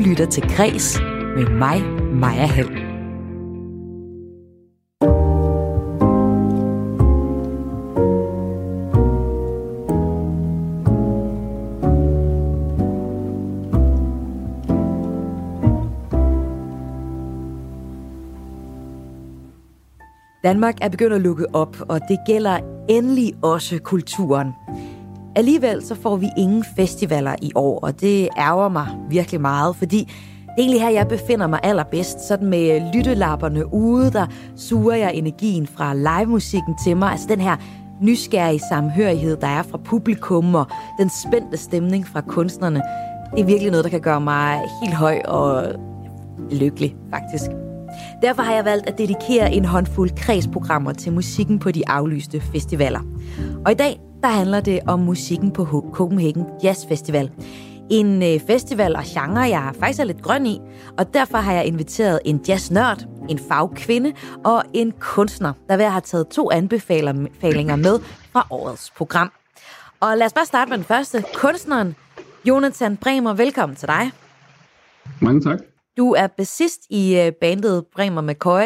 lytter til Græs med mig, Maja Hall. Danmark er begyndt at lukke op, og det gælder endelig også kulturen. Alligevel så får vi ingen festivaler i år, og det ærger mig virkelig meget, fordi det er egentlig her, jeg befinder mig allerbedst. Sådan med lyttelapperne ude, der suger jeg energien fra livemusikken til mig. Altså den her nysgerrige samhørighed, der er fra publikum, og den spændte stemning fra kunstnerne. Det er virkelig noget, der kan gøre mig helt høj og lykkelig, faktisk. Derfor har jeg valgt at dedikere en håndfuld kredsprogrammer til musikken på de aflyste festivaler. Og i dag, der handler det om musikken på Copenhagen Jazz Festival. En øh, festival og genre, jeg faktisk er lidt grøn i, og derfor har jeg inviteret en jazznørd, en fagkvinde og en kunstner, der vil have taget to anbefalinger med fra årets program. Og lad os bare starte med den første. Kunstneren Jonathan Bremer, velkommen til dig. Mange tak. Du er bassist i øh, bandet Bremer McCoy.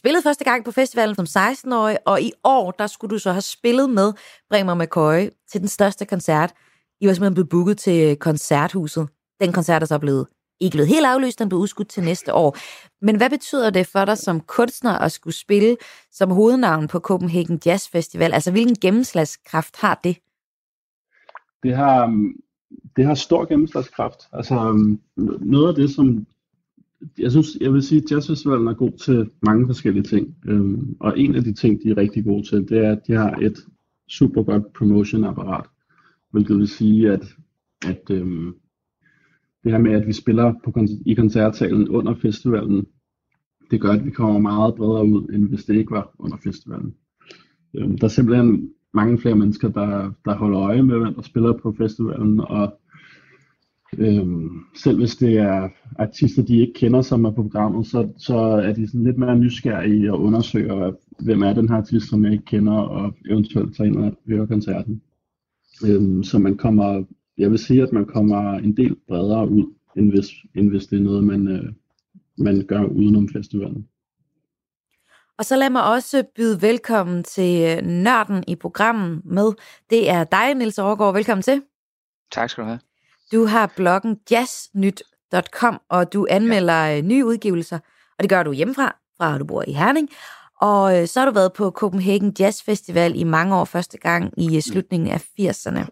Spillede første gang på festivalen som 16-årig, og i år, der skulle du så have spillet med Bremer McCoy til den største koncert. I var simpelthen blevet booket til koncerthuset. Den koncert er så blevet ikke blevet helt aflyst, den blev udskudt til næste år. Men hvad betyder det for dig som kunstner at skulle spille som hovednavn på Copenhagen Jazz Festival? Altså, hvilken gennemslagskraft har det? Det har, det har stor gennemslagskraft. Altså, øhm, noget af det, som jeg synes, jeg vil sige, at jazzfestivalen er god til mange forskellige ting. Øhm, og en af de ting, de er rigtig gode til, det er, at de har et super godt promotion-apparat. Hvilket vil sige, at, at øhm, det her med, at vi spiller på, i koncertsalen under festivalen, det gør, at vi kommer meget bredere ud, end hvis det ikke var under festivalen. Øhm, der er simpelthen mange flere mennesker, der, der holder øje med, hvem der spiller på festivalen, og Øhm, selv hvis det er artister, de ikke kender, som er på programmet, så, så er de sådan lidt mere nysgerrige og undersøger, hvem er den her artist, som jeg ikke kender, og eventuelt tager ind og hører koncerten. Øhm, så man kommer, jeg vil sige, at man kommer en del bredere ud, end hvis, end hvis det er noget, man, øh, man gør udenom festivalen. Og så lad mig også byde velkommen til øh, nørden i programmet med. Det er dig, Nils Overgaard. Velkommen til. Tak skal du have. Du har bloggen jazznyt.com, og du anmelder ja. Øh, nye udgivelser, og det gør du hjemmefra, fra du bor i Herning. Og øh, så har du været på Copenhagen Jazz Festival i mange år, første gang i øh, slutningen af 80'erne.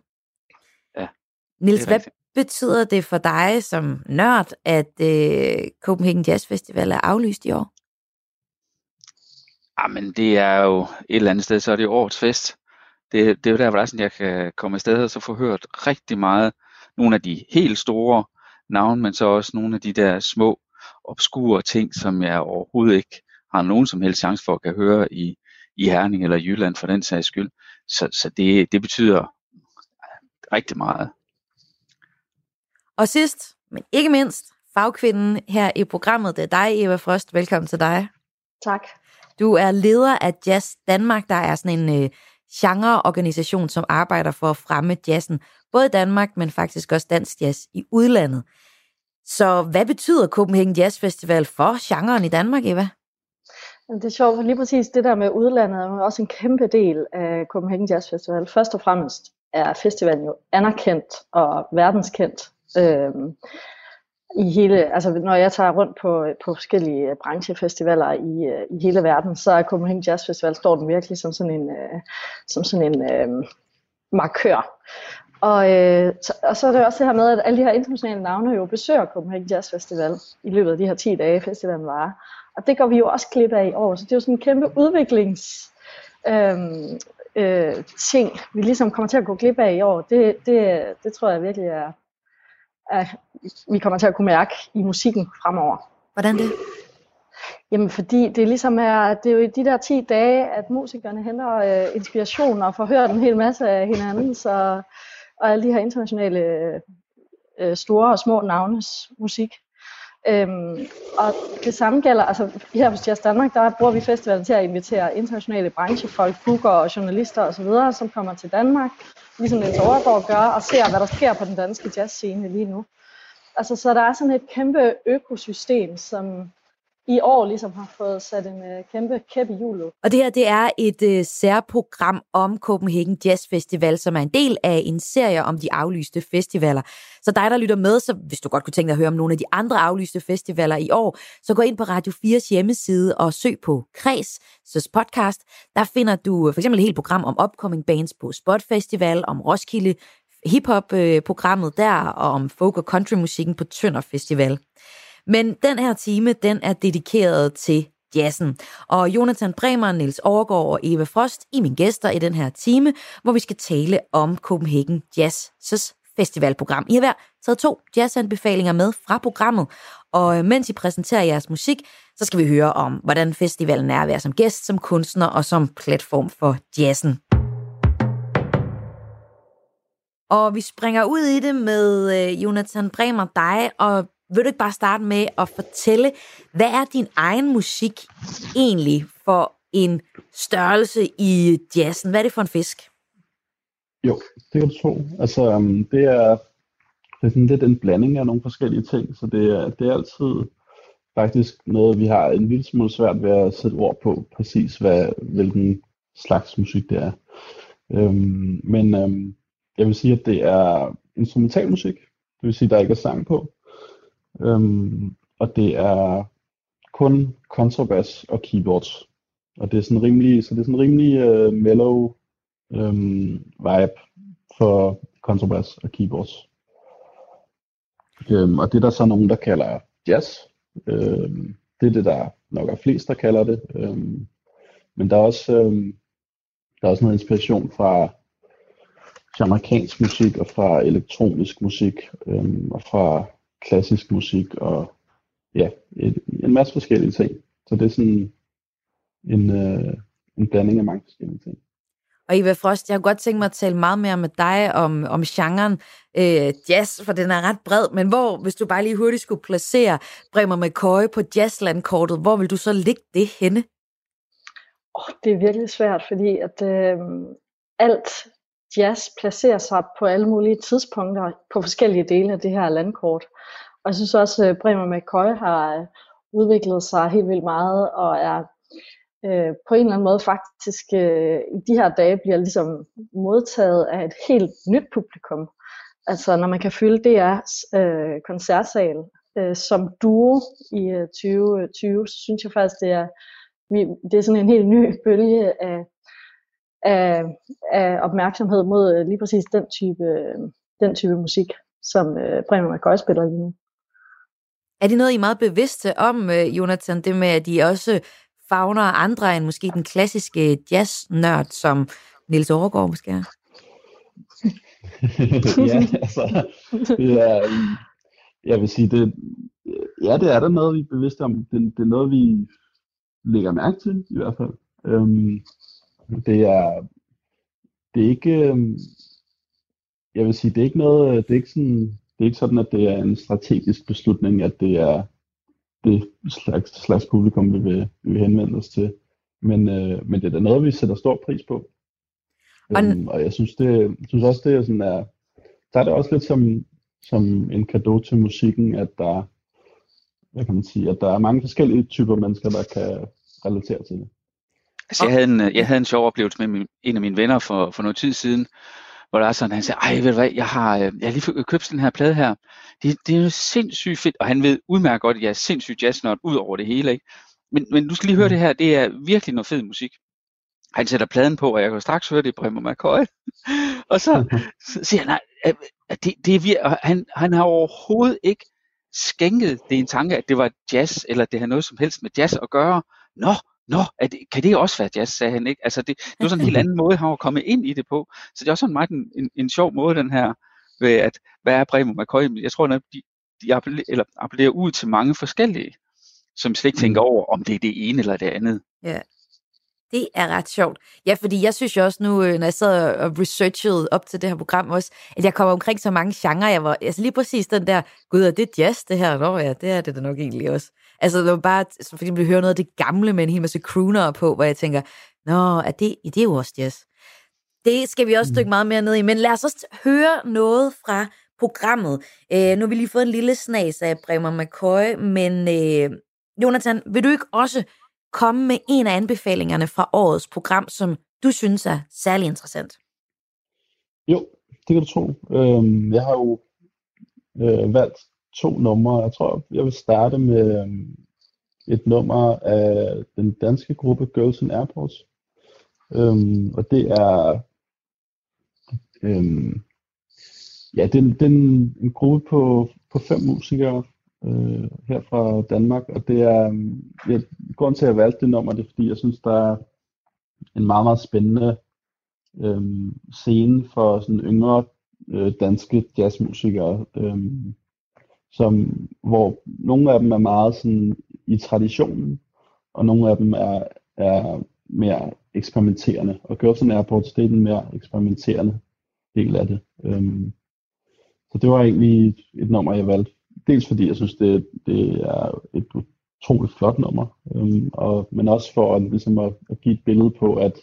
Ja. Nils, hvad betyder det for dig som nørd, at øh, Copenhagen Jazz Festival er aflyst i år? Jamen, det er jo et eller andet sted, så er det årets fest. Det, det er jo der, hvor er sådan, jeg kan komme afsted og så få hørt rigtig meget nogle af de helt store navne, men så også nogle af de der små, obskure ting, som jeg overhovedet ikke har nogen som helst chance for at kan høre i, i Herning eller Jylland for den sags skyld. Så, så det, det betyder rigtig meget. Og sidst, men ikke mindst, fagkvinden her i programmet, det er dig, Eva Frost. Velkommen til dig. Tak. Du er leder af Jazz Danmark, der er sådan en øh, genreorganisation, som arbejder for at fremme jazzen, både i Danmark, men faktisk også dansk jazz i udlandet. Så hvad betyder Copenhagen Jazz Festival for genren i Danmark, Eva? Det er sjovt, for lige præcis det der med udlandet er også en kæmpe del af Copenhagen Jazz Festival. Først og fremmest er festivalen jo anerkendt og verdenskendt. Øhm, i hele, altså når jeg tager rundt på, på forskellige branchefestivaler i, øh, i hele verden, så er Copenhagen Jazz Festival, står den virkelig som sådan en, øh, som sådan en øh, markør. Og, øh, så, og så er det også det her med, at alle de her internationale navne jo besøger Copenhagen Jazz Festival i løbet af de her 10 dage, festivalen varer. Og det går vi jo også klip af i år, så det er jo sådan en kæmpe udviklings... Øh, øh, ting, vi ligesom kommer til at gå glip af i år, det, det, det tror jeg virkelig er, at vi kommer til at kunne mærke i musikken fremover. Hvordan det? Jamen fordi det ligesom er, det er jo i de der 10 dage, at musikerne henter øh, inspiration og får hørt en hel masse af hinanden, så, og alle de her internationale øh, store og små navnes musik. Øhm, og det samme gælder, altså her hos Jazz Danmark, der bruger vi festivalen til at invitere internationale branchefolk, booker og journalister osv., som kommer til Danmark, ligesom Niels Overgaard gør, og ser, hvad der sker på den danske jazzscene lige nu. Altså, så der er sådan et kæmpe økosystem, som i år ligesom har fået sat en øh, kæmpe kæp i hjulet. Og det her, det er et øh, særprogram om Copenhagen Jazz Festival, som er en del af en serie om de aflyste festivaler. Så dig, der lytter med, så hvis du godt kunne tænke dig at høre om nogle af de andre aflyste festivaler i år, så gå ind på Radio 4's hjemmeside og søg på Kreds, så podcast. Der finder du øh, for eksempel et helt program om upcoming bands på Spot Festival, om Roskilde, hiphop-programmet øh, der, og om folk- og countrymusikken på Tønder Festival. Men den her time, den er dedikeret til jazzen. Og Jonathan Bremer, Niels Overgaard og Eva Frost i min gæster i den her time, hvor vi skal tale om Copenhagen Jazz's festivalprogram. I har hver taget to jazzanbefalinger med fra programmet, og øh, mens I præsenterer jeres musik, så skal vi høre om, hvordan festivalen er at være som gæst, som kunstner og som platform for jazzen. Og vi springer ud i det med øh, Jonathan Bremer, dig, og vil du ikke bare starte med at fortælle, hvad er din egen musik egentlig for en størrelse i jazzen? Hvad er det for en fisk? Jo, det kan du tro. Altså, um, det er, det er sådan lidt en blanding af nogle forskellige ting, så det er, det er altid faktisk noget, vi har en lille smule svært ved at sætte ord på, præcis hvad, hvilken slags musik det er. Øhm, men øhm, jeg vil sige, at det er instrumental musik, det vil sige, at der ikke er sang på. Øhm, og det er kun kontrabas og keyboards. Og det er sådan rimelig, så det er sådan rimelig uh, mellow øhm, vibe for kontrabas og keyboards. Øhm, og det er der så nogen, der kalder jazz. Øhm, det er det, der nok er flest, der kalder det. Øhm, men der er også, øhm, der er også noget inspiration fra amerikansk musik og fra elektronisk musik øhm, og fra klassisk musik og ja, en, en masse forskellige ting. Så det er sådan en, øh, en blanding af mange forskellige ting. Og Eva Frost, jeg har godt tænkt mig at tale meget mere med dig om, om genren øh, jazz, for den er ret bred, men hvor, hvis du bare lige hurtigt skulle placere Bremer McCoy på jazzlandkortet, hvor vil du så ligge det henne? Oh, det er virkelig svært, fordi at øh, alt jazz placerer sig på alle mulige tidspunkter på forskellige dele af det her landkort. Og jeg synes også, at Bremer McCoy har øh, udviklet sig helt vildt meget, og er øh, på en eller anden måde faktisk øh, i de her dage bliver ligesom modtaget af et helt nyt publikum. Altså når man kan fylde DR's øh, koncertsal øh, som duo i øh, 2020, så synes jeg faktisk, det er, det er sådan en helt ny bølge af af, af opmærksomhed mod øh, lige præcis den type, den type musik, som øh, Bremer McCoy spiller lige nu. Er det noget, I er meget bevidste om, øh, Jonathan, det med, at de også fagner andre end måske den klassiske jazz-nørd, som Nils Overgaard måske er? ja, altså, er, jeg vil sige, det, ja, det er der noget, vi er bevidste om. Det, det er noget, vi lægger mærke til, i hvert fald. Øhm, det er, det er ikke, øhm, jeg vil sige, det er ikke noget, det er ikke sådan, det er ikke sådan, at det er en strategisk beslutning, at det er det slags, slags publikum, vi vil, vi vil henvende os til. Men, øh, men det er da noget, vi sætter stor pris på. Og, øhm, og jeg synes, det, jeg synes også, det er sådan er, der er det også lidt som, som en gave til musikken, at der, hvad kan man sige, at der er mange forskellige typer mennesker, der kan relatere til det. Altså, jeg, havde en, jeg havde en sjov oplevelse med min, en af mine venner for, for noget tid siden, hvor der er sådan, han sagde, ej, ved du hvad, jeg har, øh, jeg har lige købt den her plade her. Det, det er jo sindssygt fedt, og han ved udmærket godt, at jeg er sindssygt jazznørd ud over det hele, ikke? Men, men du skal lige høre mm. det her, det er virkelig noget fed musik. Han sætter pladen på, og jeg kan straks høre det Bremer McCoy. og så, siger han, at det, det er virkelig, han, han har overhovedet ikke skænket det en tanke, at det var jazz, eller det har noget som helst med jazz at gøre. Nå, Nå, er det, kan det også være jazz, sagde han ikke. Altså det, det var sådan en helt anden måde, han var kommet ind i det på. Så det er også sådan meget en, en, en sjov måde, den her, ved at, hvad er Bremer McCoy? Jeg tror, at de, de appellerer, eller appellerer ud til mange forskellige, som slet ikke tænker mm. over, om det er det ene eller det andet. Ja, det er ret sjovt. Ja, fordi jeg synes jo også nu, øh, når jeg sad og researchede op til det her program også, at jeg kommer omkring så mange genrer. Jeg var, altså lige præcis den der, gud, er det jazz, det her? Nå ja, det er det da nok egentlig også. Altså, det var bare, for eksempel, høre noget af det gamle med en hel masse crooner på, hvor jeg tænker, nå, er det, det er jo også jazz. Det skal vi også dykke mm. meget mere ned i, men lad os også høre noget fra programmet. Øh, nu har vi lige fået en lille snas af Bremer McCoy, men øh, Jonathan, vil du ikke også komme med en af anbefalingerne fra årets program, som du synes er særlig interessant? Jo, det kan du tro. Øhm, jeg har jo øh, valgt to numre. Jeg tror, jeg vil starte med øhm, et nummer af den danske gruppe Girls in Airports. Øhm, og det er øhm, ja, den, den en gruppe på, på fem musikere øh, her fra Danmark, og det er øhm, ja, grunden til at jeg valgte det nummer, det er fordi jeg synes, der er en meget, meget spændende øh, scene for sådan yngre øh, danske jazzmusikere, øh, som, hvor nogle af dem er meget sådan i traditionen, og nogle af dem er, er mere eksperimenterende. Og Girls Airports, det er den mere eksperimenterende del af det. Øhm, så det var egentlig et nummer, jeg valgte. Dels fordi jeg synes, det, det er et utroligt flot nummer, øhm, og, men også for at, ligesom at, at give et billede på, at,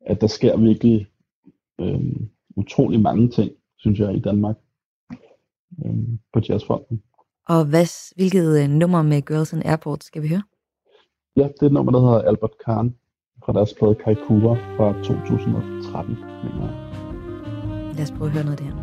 at der sker virkelig øhm, utrolig mange ting, synes jeg, i Danmark um, på jazzfronten. Og hvad, hvilket uh, nummer med Girls and Airport skal vi høre? Ja, det er et nummer, der hedder Albert Kahn fra deres plade Kaikura fra 2013, mener jeg. Lad os prøve at høre noget af det her.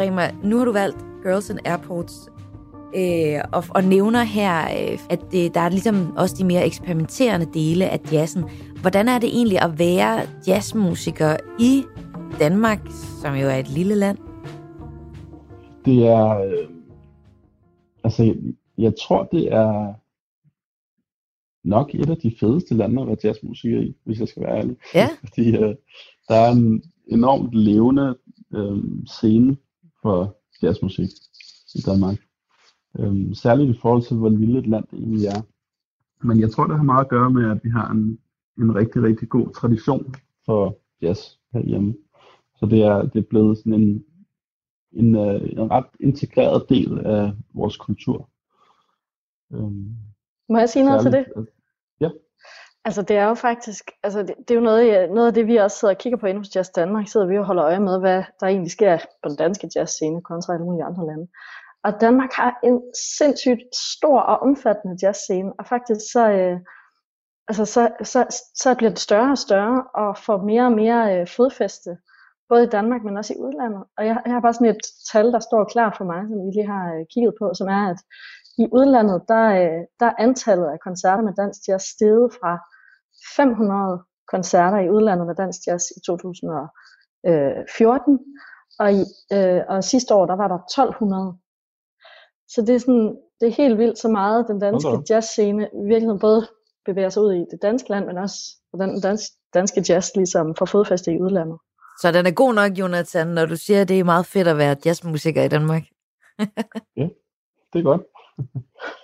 Bremer, nu har du valgt Girls and Airports, øh, og, og nævner her, øh, at det, der er ligesom også de mere eksperimenterende dele af jazzen. Hvordan er det egentlig at være jazzmusiker i Danmark, som jo er et lille land? Det er... Øh, altså, jeg, jeg tror, det er nok et af de fedeste lande at være jazzmusiker i, hvis jeg skal være ærlig. Ja. Fordi øh, der er en enormt levende øh, scene for jazzmusik i Danmark. Øhm, særligt i forhold til, hvor lille et land det egentlig er. Men jeg tror, det har meget at gøre med, at vi har en, en rigtig, rigtig god tradition for jazz herhjemme. Så det er, det er blevet sådan en, en, øh, en ret integreret del af vores kultur. Øhm, Må jeg sige noget særligt, til det? Ja. Altså det er jo faktisk, altså det, det er jo noget, noget af det, vi også sidder og kigger på inde hos Jazz Danmark, sidder vi og holder øje med, hvad der egentlig sker på den danske jazzscene kontra alle mulige andre lande. Og Danmark har en sindssygt stor og omfattende jazzscene, og faktisk så, øh, altså så, så, så bliver det større og større, og får mere og mere øh, fodfæste, både i Danmark, men også i udlandet. Og jeg, jeg har bare sådan et tal, der står klar for mig, som vi lige har øh, kigget på, som er, at i udlandet, der, øh, der er antallet af koncerter med dansk jazz steget fra 500 koncerter i udlandet med dansk jazz i 2014, og, i, øh, og sidste år, der var der 1200. Så det er, sådan, det er helt vildt så meget, den danske okay. jazzscene virkelig både bevæger sig ud i det danske land, men også den danske, danske jazz ligesom får fodfæste i udlandet. Så den er god nok, Jonathan, når du siger, at det er meget fedt at være jazzmusiker i Danmark. ja, det er godt.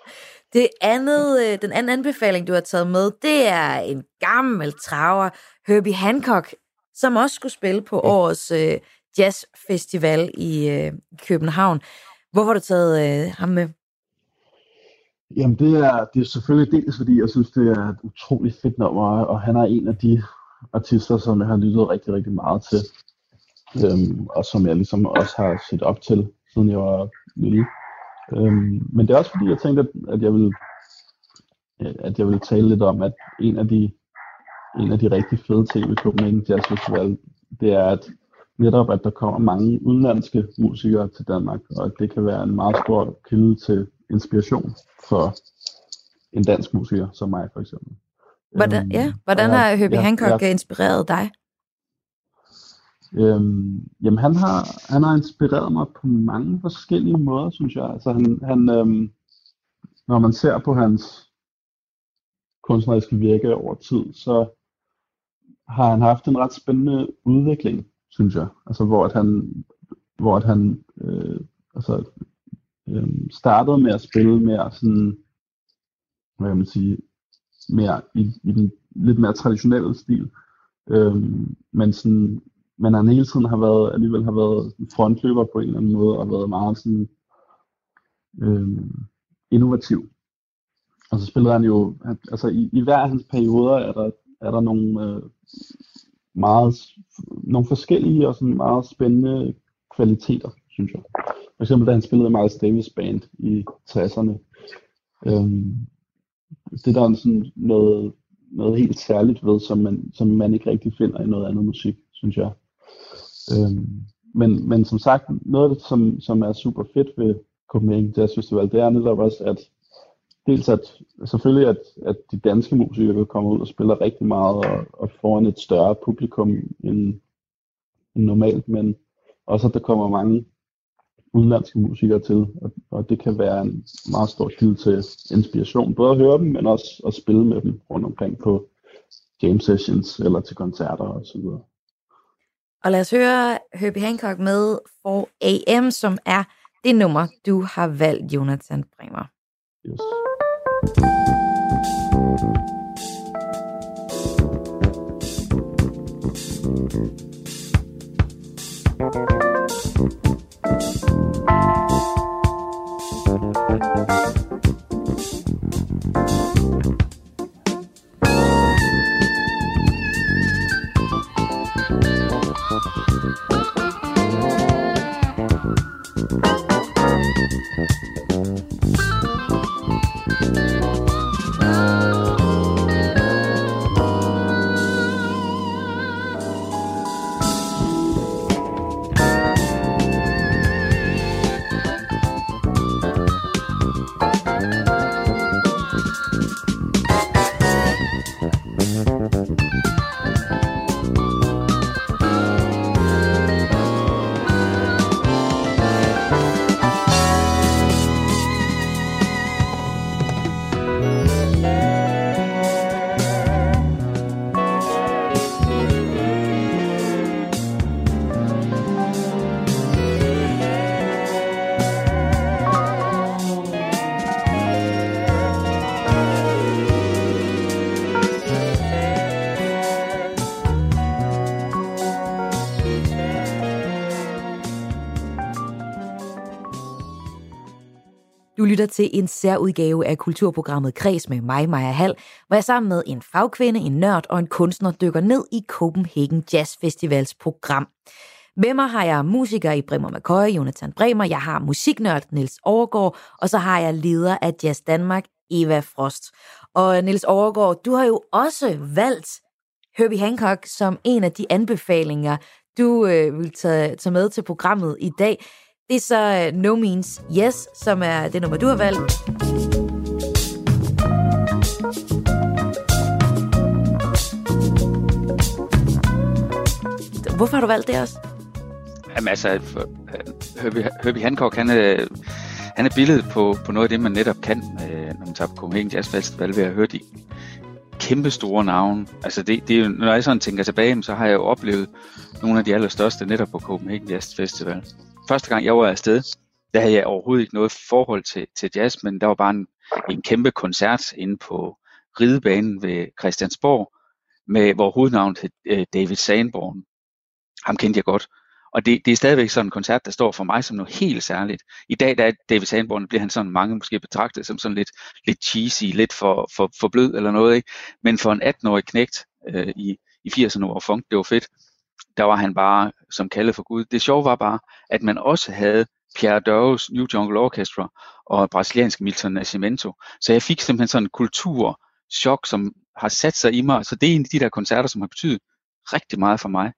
Det andet, øh, den anden anbefaling, du har taget med, det er en gammel traver, Herbie Hancock, som også skulle spille på årets øh, jazzfestival i øh, København. Hvorfor har du taget øh, ham med? Jamen det er, det er selvfølgelig dels fordi, jeg synes, det er et utroligt fedt nummer, og han er en af de artister, som jeg har lyttet rigtig, rigtig meget til. Øhm, og som jeg ligesom også har set op til, siden jeg var lille. Øhm, men det er også fordi, jeg tænkte, at jeg ville, at jeg ville tale lidt om, at en af de, en af de rigtig fede ting ved Copenhagen Jazz Festival, det er, at netop, at der kommer mange udenlandske musikere til Danmark, og at det kan være en meget stor kilde til inspiration for en dansk musiker som mig for eksempel. Hvordan, øhm, ja, hvordan har ja, Hancock ja, inspireret dig? Øhm, jamen han har, han har inspireret mig på mange forskellige måder, synes jeg. Altså han, han øhm, når man ser på hans kunstneriske virke over tid, så har han haft en ret spændende udvikling, synes jeg. Altså hvor at han, hvor at han øh, altså, øh, startede med at spille mere sådan, hvad kan man sige, mere i, i den lidt mere traditionelle stil. Øh, men sådan men han hele tiden har været, alligevel har været frontløber på en eller anden måde, og været meget sådan, øh, innovativ. Og så spillede han jo, altså i, i hver af hans perioder er der, er der nogle øh, meget, nogle forskellige og sådan meget spændende kvaliteter, synes jeg. For eksempel da han spillede Miles Davis Band i 60'erne. Øhm, det der er sådan noget, noget helt særligt ved, som man, som man ikke rigtig finder i noget andet musik, synes jeg. Øhm, men, men som sagt, noget af det, som, som er super fedt ved Copenhagen Jazz Festival, det er netop også, at dels at selvfølgelig, at, at de danske musikere kommer ud og spiller rigtig meget og, og foran et større publikum end, end normalt, men også at der kommer mange udenlandske musikere til, og, og det kan være en meget stor kilde til inspiration, både at høre dem, men også at spille med dem rundt omkring på jam sessions eller til koncerter osv. Og lad os høre Herbie Hancock med 4 AM, som er det nummer, du har valgt, Jonathan Bremer. Yes. Lytter til en særudgave af kulturprogrammet Kreds med mig, Maja Hall, hvor jeg sammen med en fagkvinde, en nørd og en kunstner dykker ned i Copenhagen Jazz Festivals program. Med mig har jeg musiker i Bremer McCoy, Jonathan Bremer, jeg har musiknørd Niels Overgaard, og så har jeg leder af Jazz Danmark, Eva Frost. Og Niels Overgaard, du har jo også valgt Herbie Hancock som en af de anbefalinger, du øh, vil tage, tage med til programmet i dag. Det er så øh, No Means Yes, som er det nummer, du har valgt. Hvorfor har du valgt det også? Jamen altså, øh, Herbie, Herbie Hancock, han øh, han er billedet på, på noget af det, man netop kan, når man tager på Copenhagen Jazz Festival, ved at høre de kæmpe store navne. Altså det, det er jo, når jeg sådan tænker tilbage, så har jeg jo oplevet nogle af de allerstørste netop på Copenhagen Jazz Festival første gang jeg var afsted, der havde jeg overhovedet ikke noget forhold til, til jazz, men der var bare en, en kæmpe koncert inde på ridebanen ved Christiansborg, med hvor hovednavnet hed øh, David Sanborn. Ham kendte jeg godt. Og det, det er stadigvæk sådan en koncert, der står for mig som noget helt særligt. I dag, der er David Sanborn, bliver han sådan mange måske betragtet som sådan lidt, lidt cheesy, lidt for, for, for blød eller noget. Ikke? Men for en 18-årig knægt øh, i, i 80'erne, hvor funk det var fedt, der var han bare som kaldet for Gud. Det sjove var bare, at man også havde Pierre Doves New Jungle Orchestra og brasilianske Milton Nascimento. Så jeg fik simpelthen sådan en kulturchok, som har sat sig i mig. Så det er en af de der koncerter, som har betydet rigtig meget for mig.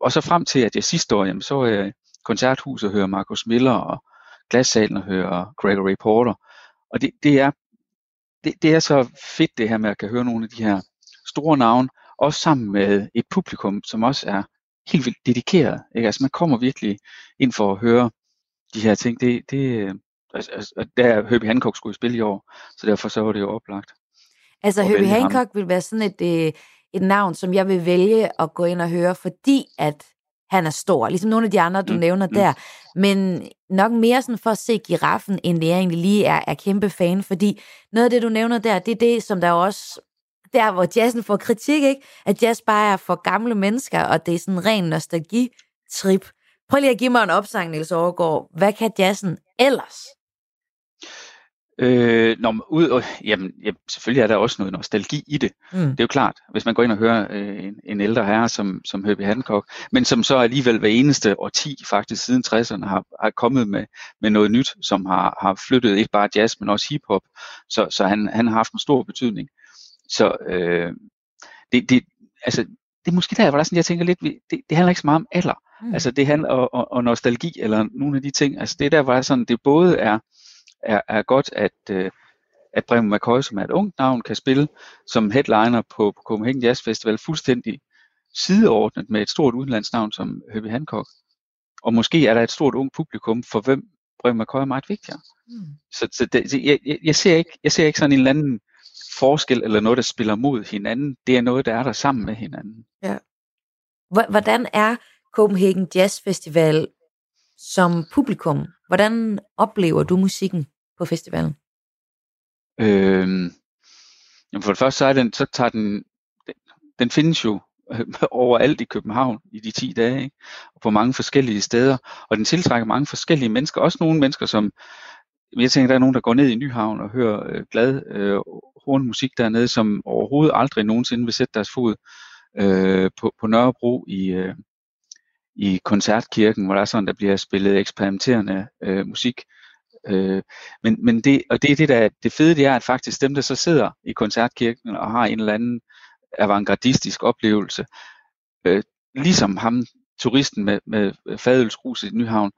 Og så frem til, at jeg sidste år, jamen, så var jeg koncerthuset og hører Marcus Miller, og glassalen og hører Gregory Porter. Og det, det, er, det, det er så fedt det her med at kan høre nogle af de her store navne, også sammen med et publikum, som også er helt vildt dedikeret. Ikke? Altså man kommer virkelig ind for at høre de her ting. Det, det, altså, altså, der er Herbie Hancock skulle spille i år, så derfor så var det jo oplagt. Altså Herbie Hancock ham. vil være sådan et, øh, et navn, som jeg vil vælge at gå ind og høre, fordi at han er stor, ligesom nogle af de andre, du mm, nævner mm. der. Men nok mere sådan for at se giraffen, end det jeg egentlig lige er, er kæmpe fan, fordi noget af det, du nævner der, det er det, som der også der, hvor jazzen får kritik, ikke? At jazz bare er for gamle mennesker, og det er sådan en ren nostalgitrip. Prøv lige at give mig en opsang, Niels Overgaard. Hvad kan jazzen ellers? Øh, når, ud, øh, jamen, ja, selvfølgelig er der også noget nostalgi i det. Mm. Det er jo klart, hvis man går ind og hører øh, en, en ældre herre som, som Herbie Hancock, men som så alligevel hver eneste årti, faktisk siden 60'erne, har, har kommet med, med noget nyt, som har, har flyttet ikke bare jazz, men også hiphop. Så, så han, han har haft en stor betydning. Så øh, det, det, altså, det er måske der, hvor der sådan, jeg tænker lidt, det, det handler ikke så meget om alder. Mm. Altså det handler og, og, og nostalgi, eller nogle af de ting. Altså det er der, hvor sådan, det både er, er, er godt, at, øh, at Bremen McCoy, som er et ungt navn, kan spille som headliner på, på Copenhagen Jazz Festival fuldstændig sideordnet med et stort udenlandsnavn som Herbie Hancock. Og måske er der et stort ung publikum, for hvem Bremen McCoy er meget vigtigere. Mm. Så, så det, jeg, jeg, jeg, ser ikke, jeg ser ikke sådan en eller anden forskel eller noget, der spiller mod hinanden. Det er noget, der er der sammen med hinanden. Ja. Hvordan er Copenhagen Jazz Festival som publikum? Hvordan oplever du musikken på festivalen? Øhm, jamen for det første så, er den, så tager den, den, den findes jo overalt i København i de 10 dage, ikke? og på mange forskellige steder, og den tiltrækker mange forskellige mennesker, også nogle mennesker, som jeg tænker, der er nogen, der går ned i Nyhavn og hører øh, glad øh, hornmusik dernede, som overhovedet aldrig nogensinde vil sætte deres fod øh, på, på Nørrebro i, øh, i koncertkirken, hvor der er sådan, der bliver spillet eksperimenterende øh, musik. Øh, men, men det, og det er det, der det fede, det er, at faktisk dem, der så sidder i koncertkirken og har en eller anden avantgardistisk oplevelse, øh, ligesom ham, turisten med, med fadølsgrus i Nyhavn,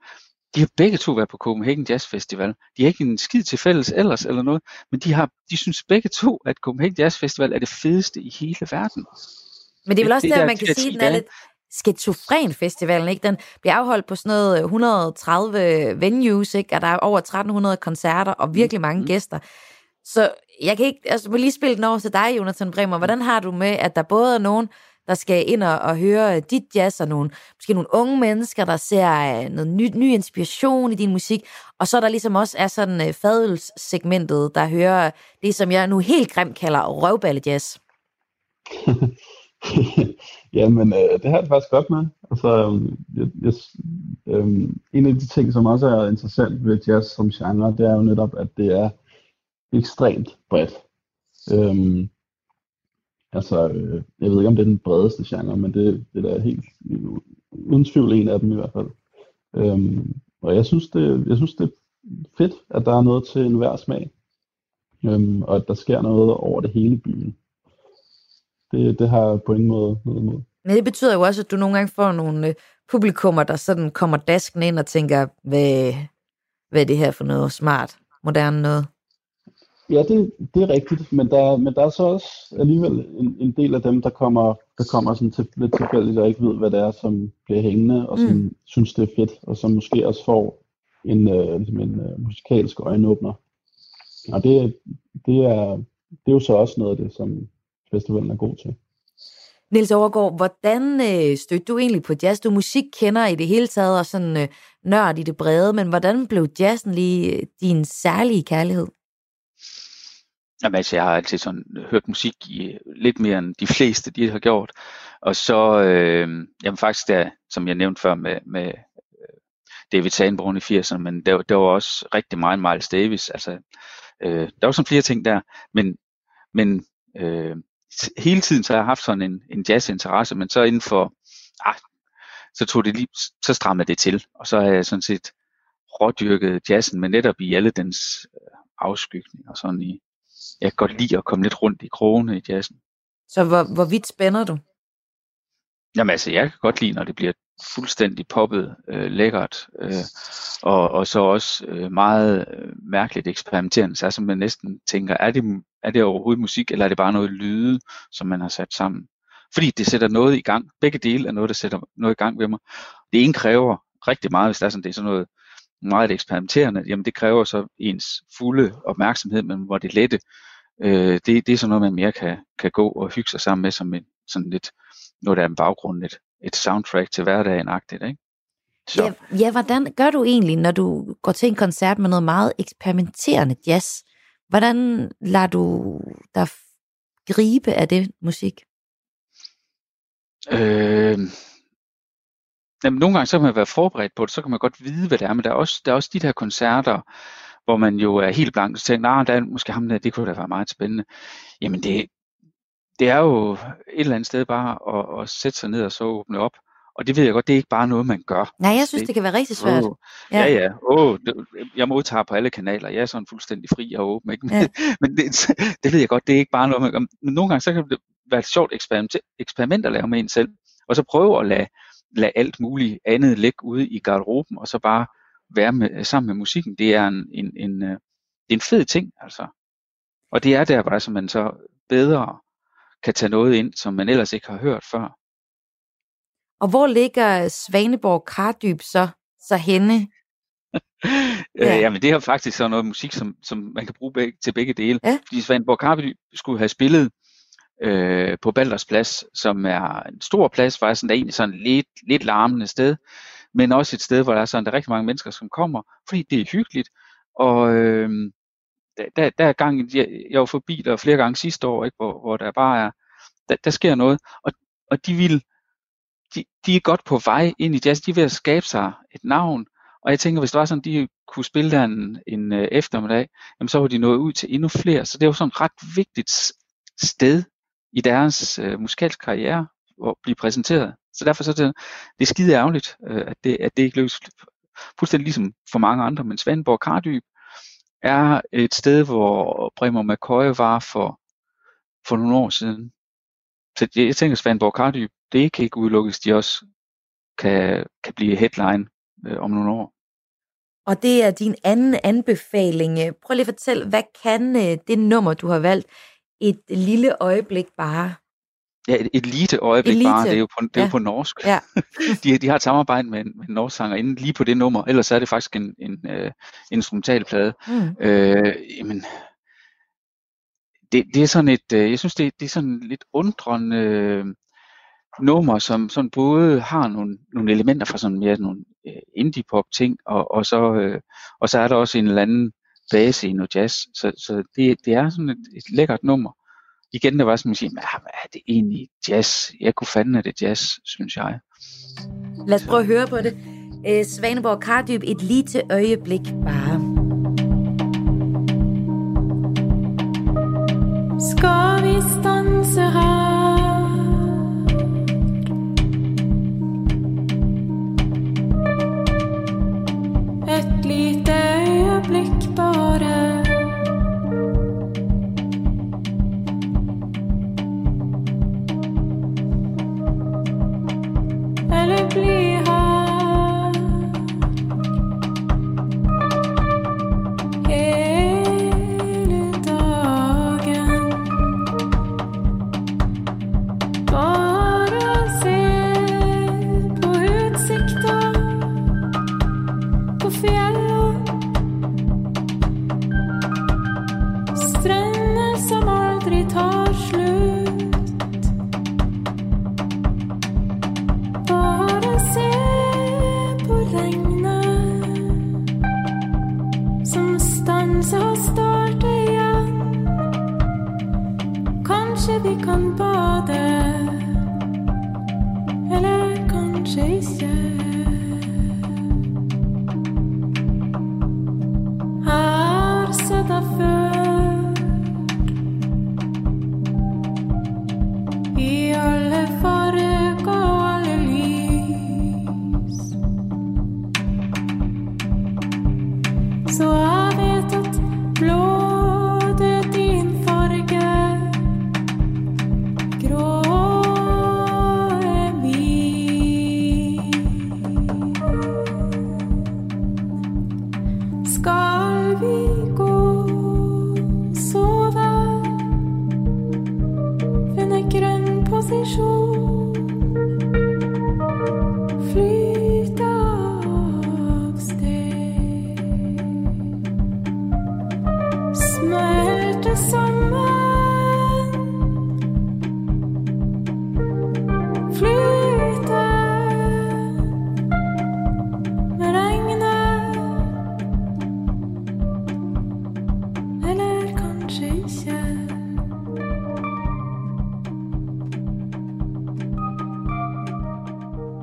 de har begge to været på Copenhagen Jazz Festival. De har ikke en skid til fælles ellers eller noget, men de, har, de synes begge to, at Copenhagen Jazz Festival er det fedeste i hele verden. Men det er vel også det, der, man kan sige, at den er lidt skizofren festivalen, ikke? Den bliver afholdt på sådan noget 130 venues, ikke? Og der er over 1300 koncerter og virkelig mange mm. gæster. Så jeg kan ikke, altså, må lige spille den over til dig, Jonathan Bremer. Hvordan har du med, at der både er nogen, der skal ind og, og høre dit jazz, og nogle, måske nogle unge mennesker, der ser øh, noget ny, ny inspiration i din musik, og så der ligesom også er sådan øh, uh, fadelssegmentet, der hører det, som jeg nu helt grimt kalder røvballejazz. Jamen, øh, det har jeg faktisk godt med. Altså, øhm, jeg, jeg, øh, en af de ting, som også er interessant ved jazz som genre, det er jo netop, at det er ekstremt bredt. Øh, Altså, øh, jeg ved ikke, om det er den bredeste genre, men det, det er helt uden tvivl en af dem i hvert fald. Øhm, og jeg synes, det, jeg synes, det er fedt, at der er noget til enhver smag. Øhm, og at der sker noget over det hele byen. Det, det har jeg på ingen måde noget imod. Men det betyder jo også, at du nogle gange får nogle øh, publikummer, der sådan kommer dasken ind og tænker, hvad, hvad er det her for noget smart, moderne noget? Ja, det, det er rigtigt, men der, men der er så også alligevel en, en del af dem, der kommer, der kommer sådan til, lidt tilfældigt og ikke ved, hvad det er, som bliver hængende, og som mm. synes, det er fedt, og som måske også får en, øh, ligesom en uh, musikalsk øjenåbner. Og det, det, er, det er jo så også noget af det, som festivalen er god til. Niels Overgaard, hvordan øh, stødte du egentlig på jazz? Du musik kender i det hele taget, og sådan øh, nørd i det brede, men hvordan blev jazzen lige øh, din særlige kærlighed? Jamen, altså, jeg har altid sådan hørt musik i øh, lidt mere end de fleste, de har gjort. Og så, øh, jamen faktisk, der, som jeg nævnte før med, med øh, David Sanborn i 80'erne, men der, der var også rigtig meget Miles Davis. Altså, øh, der var sådan flere ting der, men, men øh, hele tiden så har jeg haft sådan en, en jazzinteresse, men så inden for, ah, så tog det lige, så strammede det til, og så har jeg sådan set rådyrket jazzen, men netop i alle dens afskygning afskygninger, sådan i, jeg kan godt lide at komme lidt rundt i krogene i jazzen. Så hvor, hvor vidt spænder du? Jamen altså, jeg kan godt lide, når det bliver fuldstændig poppet, øh, lækkert, øh, og, og så også øh, meget øh, mærkeligt eksperimenterende, så altså man næsten tænker, er det, er det overhovedet musik, eller er det bare noget lyde, som man har sat sammen? Fordi det sætter noget i gang. Begge dele er noget, der sætter noget i gang ved mig. Det ene kræver rigtig meget, hvis der er sådan, det er sådan noget meget eksperimenterende, jamen det kræver så ens fulde opmærksomhed, men hvor det lette, øh, det, det er sådan noget, man mere kan, kan gå og hygge sig sammen med, som en, sådan lidt, noget der er en baggrund, et, et soundtrack til hverdagen-agtigt, ikke? Så. Ja, ja, hvordan gør du egentlig, når du går til en koncert med noget meget eksperimenterende jazz? Hvordan lader du dig gribe af det musik? Øh, jamen, nogle gange så kan man være forberedt på det, så kan man godt vide, hvad det er, men der er også, der er også de der koncerter, hvor man jo er helt blank og tænker, nej, der er måske ham der, det kunne da være meget spændende. Jamen det, det er jo et eller andet sted bare at, at sætte sig ned og så åbne op. Og det ved jeg godt, det er ikke bare noget, man gør. Nej, jeg synes, det, det kan være rigtig svært. Oh, ja, ja. ja. Oh, det, jeg modtager på alle kanaler. Jeg er sådan fuldstændig fri og åben. Ikke? Ja. Men det, det ved jeg godt, det er ikke bare noget, man gør. Men nogle gange så kan det være et sjovt eksperiment, eksperiment at lave med en selv. Og så prøve at lade, lade alt muligt andet ligge ude i garderoben, og så bare være med, sammen med musikken. Det er en, en, en, øh, en fed ting, altså. Og det er der, hvor altså, man så bedre kan tage noget ind, som man ellers ikke har hørt før. Og hvor ligger Svaneborg Kardyb så, så henne? ja. jamen det er faktisk sådan noget musik, som, som man kan bruge til begge dele. Ja. Fordi Svaneborg Kardyb skulle have spillet øh, på Balders Plads, som er en stor plads, faktisk sådan, der er egentlig sådan lidt, lidt larmende sted, men også et sted, hvor der er sådan der er rigtig mange mennesker, som kommer, fordi det er hyggeligt, og øh, der, der er gang, jeg, jeg var forbi der flere gange sidste år, ikke, hvor, hvor der bare er, der, der sker noget, og, og de vil, de, de er godt på vej ind i jazz, de er ved at skabe sig et navn, og jeg tænker, hvis det var sådan, de kunne spille der en, en øh, eftermiddag, jamen så var de nået ud til endnu flere, så det er jo sådan et ret vigtigt sted i deres øh, musikalske karriere og blive præsenteret. Så derfor så er det, det er skide ærgerligt, øh, at, det, at det ikke lykkes fuldstændig ligesom for mange andre, men Svendborg Kardyb er et sted, hvor Bremer McCoy var for, for nogle år siden. Så jeg tænker, Svendborg Kardyb, det kan ikke udelukkes, de også kan, kan blive headline øh, om nogle år. Og det er din anden anbefaling. Prøv lige at fortælle, hvad kan øh, det nummer, du har valgt, et lille øjeblik bare? Ja, et, et lite øjeblik Elite. bare, det er jo på, det er ja. jo på norsk. Ja. de, de har et samarbejde med en, med en norsk sanger inden lige på det nummer, ellers er det faktisk en, en uh, instrumentalplade. Mm. Øh, jamen, det, det er sådan et, uh, jeg synes det, det er sådan lidt undrende uh, nummer, som sådan både har nogle, nogle elementer fra sådan mere nogle uh, indie-pop ting, og, og, så, uh, og så er der også en eller anden base i noget jazz, så, så det, det er sådan et, et lækkert nummer igen, der var sådan, at sige, hvad er det egentlig jazz? Jeg kunne fandme, det jazz, synes jeg. Lad os prøve at høre på det. Øh, Svaneborg Kardyb, et lite øjeblik bare. Skal vi stanse her? Et lite sleep.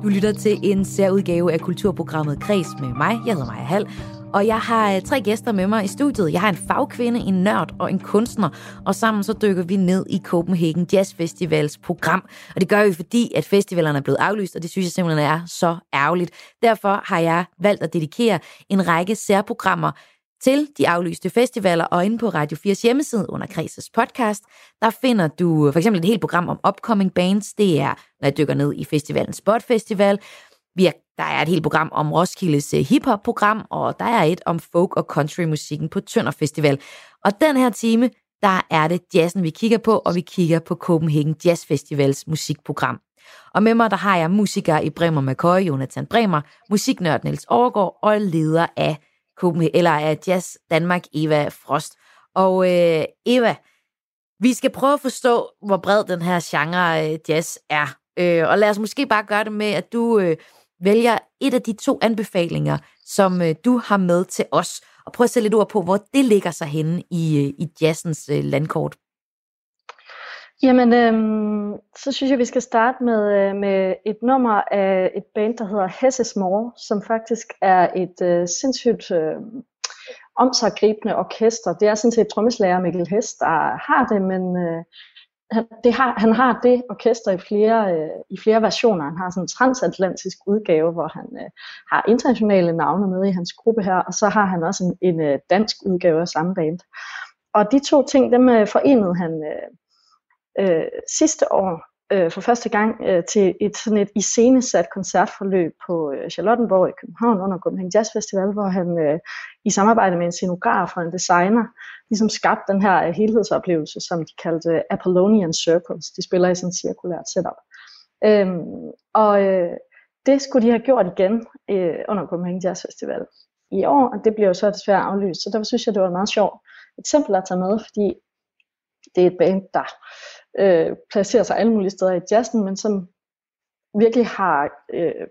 Du lytter til en særudgave af kulturprogrammet Kreds med mig. Jeg hedder Maja Hall, og jeg har øh, tre gæster med mig i studiet. Jeg har en fagkvinde, en nørd og en kunstner, og sammen så dykker vi ned i Copenhagen Jazz Festivals program. Og det gør vi, fordi at festivalerne er blevet aflyst, og det synes jeg simpelthen er så ærgerligt. Derfor har jeg valgt at dedikere en række særprogrammer til de aflyste festivaler, og inde på Radio 4's hjemmeside under Kreses podcast, der finder du øh, for eksempel et helt program om upcoming bands. Det er, når jeg dykker ned i festivalen Spot Festival. Vi er, der er et helt program om Roskildes øh, hiphop-program, og der er et om folk- og country-musikken på Tønder Festival. Og den her time, der er det jazzen, vi kigger på, og vi kigger på Copenhagen Jazz Festivals musikprogram. Og med mig, der har jeg musiker i Bremer McCoy, Jonathan Bremer, musiknørd Niels Overgaard og leder af eller af Jazz Danmark, Eva Frost. Og øh, Eva, vi skal prøve at forstå, hvor bred den her genre øh, jazz er. Øh, og lad os måske bare gøre det med, at du øh, vælger et af de to anbefalinger, som øh, du har med til os. Og prøv at sætte lidt ord på, hvor det ligger sig henne i, øh, i jazzens øh, landkort. Jamen, øhm, så synes jeg, vi skal starte med, øh, med et nummer af et band, der hedder Hesses More, som faktisk er et øh, sindssygt øh, omsaggribende orkester. Det er sådan set trommeslager Mikkel Hess, der har det, men øh, han, det har, han har det orkester i flere, øh, i flere versioner. Han har sådan en transatlantisk udgave, hvor han øh, har internationale navne med i hans gruppe her, og så har han også en, en øh, dansk udgave af samme band. Og de to ting, dem øh, forenede han øh, øh, sidste år øh, for første gang øh, til et sådan et iscenesat koncertforløb på øh, Charlottenborg i København under Copenhagen Jazz Festival, hvor han øh, i samarbejde med en scenograf og en designer ligesom skabte den her øh, helhedsoplevelse, som de kaldte øh, Apollonian Circles. De spiller i sådan et cirkulært setup. Øhm, og øh, det skulle de have gjort igen øh, under Copenhagen Jazz Festival i år, og det bliver jo så desværre aflyst. Så derfor synes jeg, det var et meget sjovt eksempel at tage med, fordi det er et band, der øh, placerer sig alle mulige steder i jazzen, men som virkelig har øh,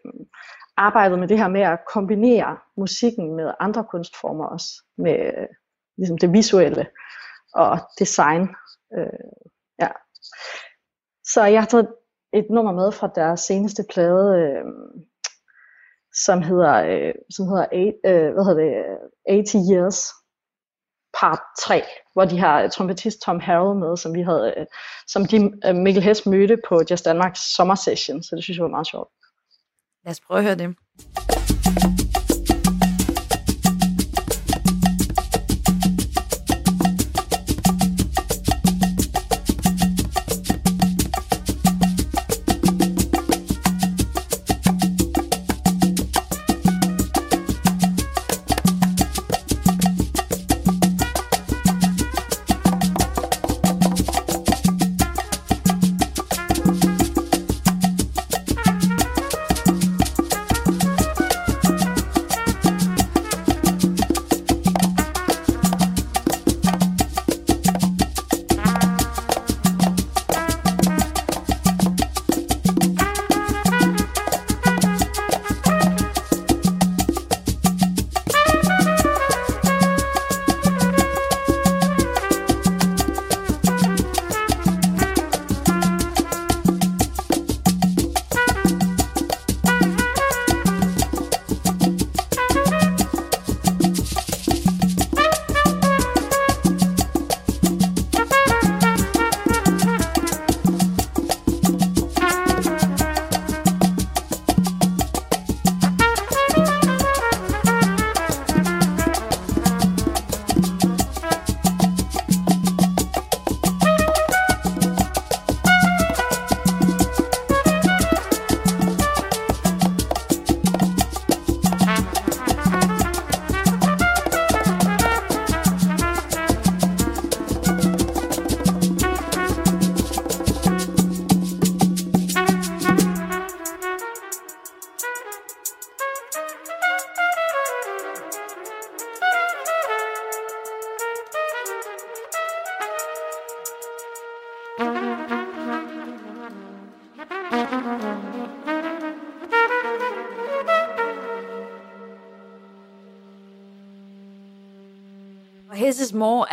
arbejdet med det her med at kombinere musikken med andre kunstformer også, med øh, ligesom det visuelle og design. Øh, ja. Så jeg har taget et nummer med fra deres seneste plade, øh, som hedder, øh, som hedder eight, øh, hvad hedder det, 80 Years, part 3, hvor de har øh, trompetist Tom Harrell med, som vi havde, øh, som de, øh, Mikkel Hess mødte på Just Danmarks sommersession, så det synes jeg var meget sjovt. Lad os prøve at høre det.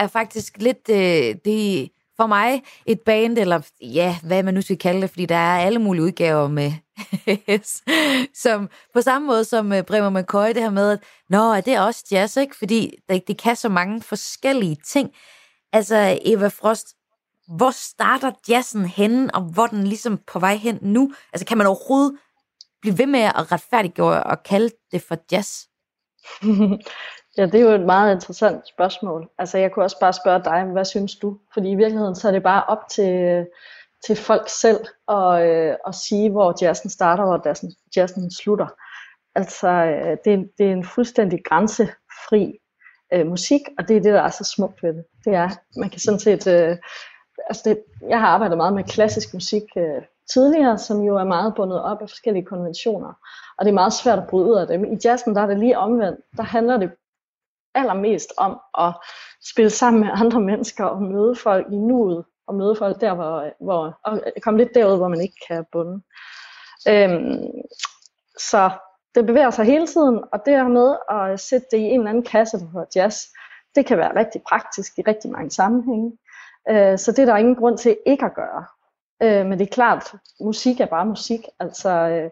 Er faktisk lidt øh, det for mig et band, eller ja, hvad man nu skal kalde det, fordi der er alle mulige udgaver med som på samme måde som øh, Bremer McCoy, det her med, at nå, er det også jazz, ikke? Fordi det, det kan så mange forskellige ting. Altså, Eva Frost, hvor starter jazzen henne, og hvor den ligesom på vej hen nu? Altså, kan man overhovedet blive ved med at retfærdiggøre og kalde det for jazz? Ja, det er jo et meget interessant spørgsmål. Altså, jeg kunne også bare spørge dig, hvad synes du? Fordi i virkeligheden, så er det bare op til, til folk selv at, øh, at sige, hvor jazzen starter, og hvor jazzen, jazzen slutter. Altså, øh, det, er, det er en fuldstændig grænsefri øh, musik, og det er det, der er så smukt ved det. Det er, man kan sådan set... Øh, altså det, jeg har arbejdet meget med klassisk musik øh, tidligere, som jo er meget bundet op af forskellige konventioner, og det er meget svært at bryde ud af dem. I jazzen, der er det lige omvendt. Der handler det allermest om at spille sammen med andre mennesker og møde folk i nuet, og møde folk der, hvor, hvor og komme lidt derud, hvor man ikke kan bunde. Øhm, så det bevæger sig hele tiden, og det her med at sætte det i en eller anden kasse, der hedder jazz, det kan være rigtig praktisk i rigtig mange sammenhænge. Øh, så det er der ingen grund til ikke at gøre. Øh, men det er klart, musik er bare musik. Altså, øh,